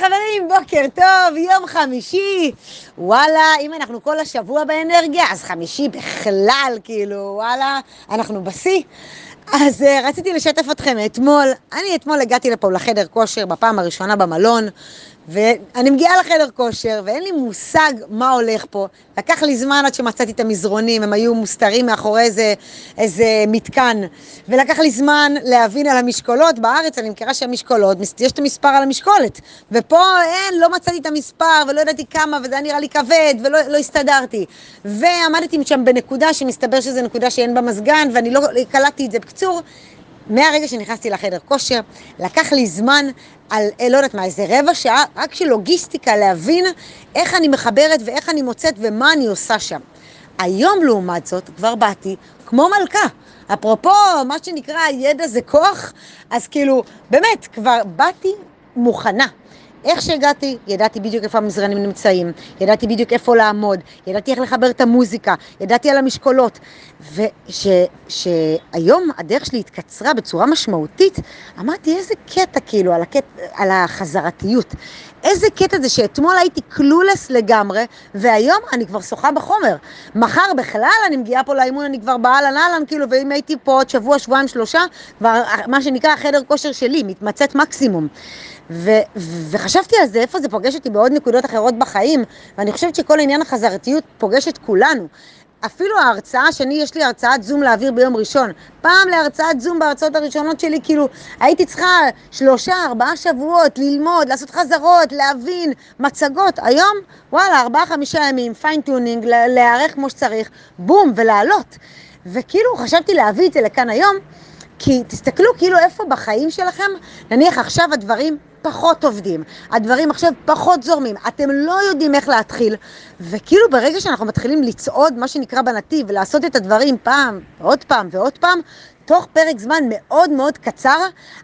חברים, בוקר טוב, יום חמישי. וואלה, אם אנחנו כל השבוע באנרגיה, אז חמישי בכלל, כאילו, וואלה, אנחנו בשיא. אז uh, רציתי לשתף אתכם אתמול, אני אתמול הגעתי לפה לחדר כושר בפעם הראשונה במלון, ואני מגיעה לחדר כושר, ואין לי מושג מה הולך פה. לקח לי זמן עד שמצאתי את המזרונים, הם היו מוסתרים מאחורי איזה, איזה מתקן. ולקח לי זמן להבין על המשקולות. בארץ אני מכירה שהמשקולות, יש את המספר על המשקולת. ופה אין, לא מצאתי את המספר, ולא ידעתי כמה, וזה היה נראה לי כבד, ולא לא הסתדרתי. ועמדתי שם בנקודה שמסתבר שזו נקודה שאין בה מזגן, ואני לא קלטתי את זה. בקיצור, מהרגע שנכנסתי לחדר כושר, לקח לי זמן על, אה, לא יודעת מה, איזה רבע שעה, רק של לוגיסטיקה, להבין איך אני מחברת ואיך אני מוצאת ומה אני עושה שם. היום, לעומת זאת, כבר באתי כמו מלכה. אפרופו, מה שנקרא, ידע זה כוח, אז כאילו, באמת, כבר באתי מוכנה. איך שהגעתי, ידעתי בדיוק איפה המזרנים נמצאים, ידעתי בדיוק איפה לעמוד, ידעתי איך לחבר את המוזיקה, ידעתי על המשקולות. ושהיום הדרך שלי התקצרה בצורה משמעותית, אמרתי איזה קטע כאילו על, הקט... על החזרתיות. איזה קטע זה שאתמול הייתי קלולס לגמרי, והיום אני כבר שוחה בחומר. מחר בכלל אני מגיעה פה לאימון, אני כבר באהלן אהלן, כאילו, ואם הייתי פה עוד שבוע, שבועיים, שלושה, כבר מה שנקרא החדר כושר שלי, מתמצאת מקסימום. ו- וחשבתי על זה, איפה זה פוגש אותי בעוד נקודות אחרות בחיים, ואני חושבת שכל עניין החזרתיות פוגש את כולנו. אפילו ההרצאה שאני, יש לי הרצאת זום להעביר ביום ראשון. פעם להרצאת זום בהרצאות הראשונות שלי, כאילו, הייתי צריכה שלושה, ארבעה שבועות ללמוד, לעשות חזרות, להבין, מצגות. היום, וואלה, ארבעה, חמישה ימים, fine tuning, להיערך כמו שצריך, בום, ולעלות. וכאילו, חשבתי להביא את זה לכאן היום, כי תסתכלו כאילו איפה בחיים שלכם, נניח עכשיו הדברים פחות עובדים, הדברים עכשיו פחות זורמים, אתם לא יודעים איך להתחיל, וכאילו ברגע שאנחנו מתחילים לצעוד, מה שנקרא בנתיב, ולעשות את הדברים פעם, עוד פעם ועוד פעם, תוך פרק זמן מאוד מאוד קצר,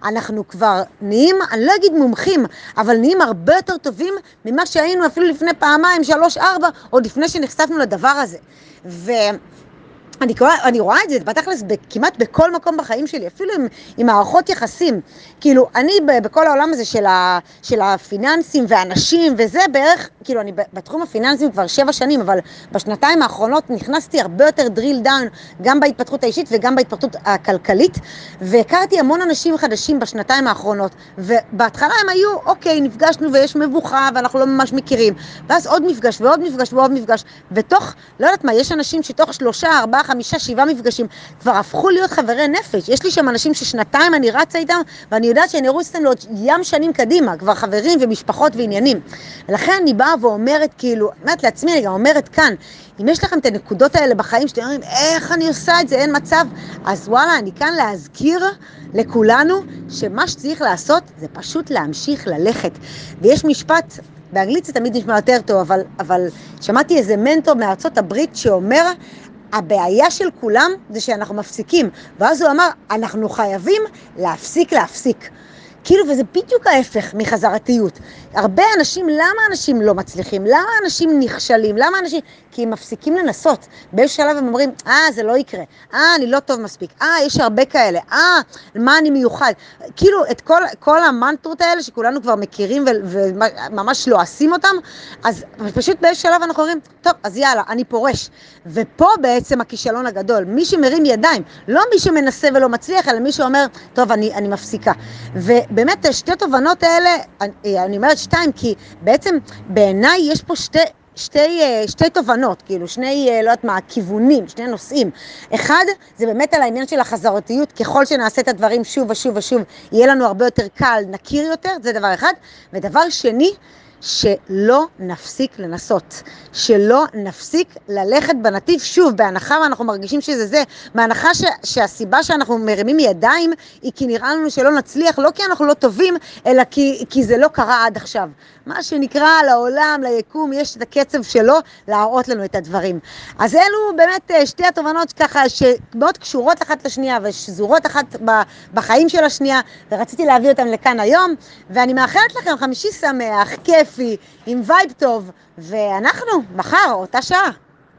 אנחנו כבר נהיים, אני לא אגיד מומחים, אבל נהיים הרבה יותר טובים ממה שהיינו אפילו לפני פעמיים, שלוש, ארבע, עוד לפני שנחשפנו לדבר הזה. ו... אני, אני רואה את זה בתכלס כמעט בכל מקום בחיים שלי, אפילו עם, עם מערכות יחסים. כאילו, אני בכל העולם הזה של, ה, של הפיננסים והאנשים וזה בערך, כאילו, אני בתחום הפיננסים כבר שבע שנים, אבל בשנתיים האחרונות נכנסתי הרבה יותר drill down, גם בהתפתחות האישית וגם בהתפתחות הכלכלית, והכרתי המון אנשים חדשים בשנתיים האחרונות, ובהתחלה הם היו, אוקיי, נפגשנו ויש מבוכה ואנחנו לא ממש מכירים, ואז עוד מפגש ועוד מפגש ועוד מפגש, ותוך, לא יודעת מה, יש אנשים שתוך שלושה, ארבעה, חמישה, שבעה מפגשים, כבר הפכו להיות חברי נפש. יש לי שם אנשים ששנתיים אני רצה איתם, ואני יודעת שאני ארוץ איתם לעוד ים שנים קדימה, כבר חברים ומשפחות ועניינים. ולכן אני באה ואומרת, כאילו, אומרת לעצמי, אני גם אומרת כאן, אם יש לכם את הנקודות האלה בחיים שאתם אומרים, איך אני עושה את זה, אין מצב, אז וואלה, אני כאן להזכיר לכולנו שמה שצריך לעשות זה פשוט להמשיך ללכת. ויש משפט, באנגלית זה תמיד נשמע יותר טוב, אבל, אבל שמעתי איזה מנטור מארצות הברית שאומר, הבעיה של כולם זה שאנחנו מפסיקים. ואז הוא אמר, אנחנו חייבים להפסיק להפסיק. כאילו, וזה בדיוק ההפך מחזרתיות. הרבה אנשים, למה אנשים לא מצליחים? למה אנשים נכשלים? למה אנשים... כי הם מפסיקים לנסות. באיזשהו שלב הם אומרים, אה, זה לא יקרה. אה, אני לא טוב מספיק. אה, יש הרבה כאלה. אה, מה אני מיוחד? כאילו, את כל, כל המנטרות האלה שכולנו כבר מכירים וממש לועסים אותם, אז פשוט באיזשהו שלב אנחנו אומרים, טוב, אז יאללה, אני פורש. ופה בעצם הכישלון הגדול. מי שמרים ידיים, לא מי שמנסה ולא מצליח, אלא מי שאומר, טוב, אני, אני מפסיקה. ובאמת, שתי תובנות האלה, אני, אני אומרת שתיים, כי בעצם בעיניי יש פה שתי... שתי, אה, שתי תובנות, כאילו, שני, אה, לא יודעת מה, כיוונים, שני נושאים. אחד, זה באמת על העניין של החזרתיות, ככל שנעשה את הדברים שוב ושוב ושוב, יהיה לנו הרבה יותר קל, נכיר יותר, זה דבר אחד. ודבר שני, שלא נפסיק לנסות, שלא נפסיק ללכת בנתיב, שוב, בהנחה ואנחנו מרגישים שזה זה, בהנחה ש, שהסיבה שאנחנו מרימים ידיים היא כי נראה לנו שלא נצליח, לא כי אנחנו לא טובים, אלא כי, כי זה לא קרה עד עכשיו. מה שנקרא לעולם, ליקום, יש את הקצב שלו להראות לנו את הדברים. אז אלו באמת אה, שתי התובנות ככה שמאוד קשורות אחת לשנייה ושזורות אחת בחיים של השנייה, ורציתי להביא אותן לכאן היום, ואני מאחלת לכם חמישי שמח, כיפי, עם וייב טוב, ואנחנו מחר, אותה שעה.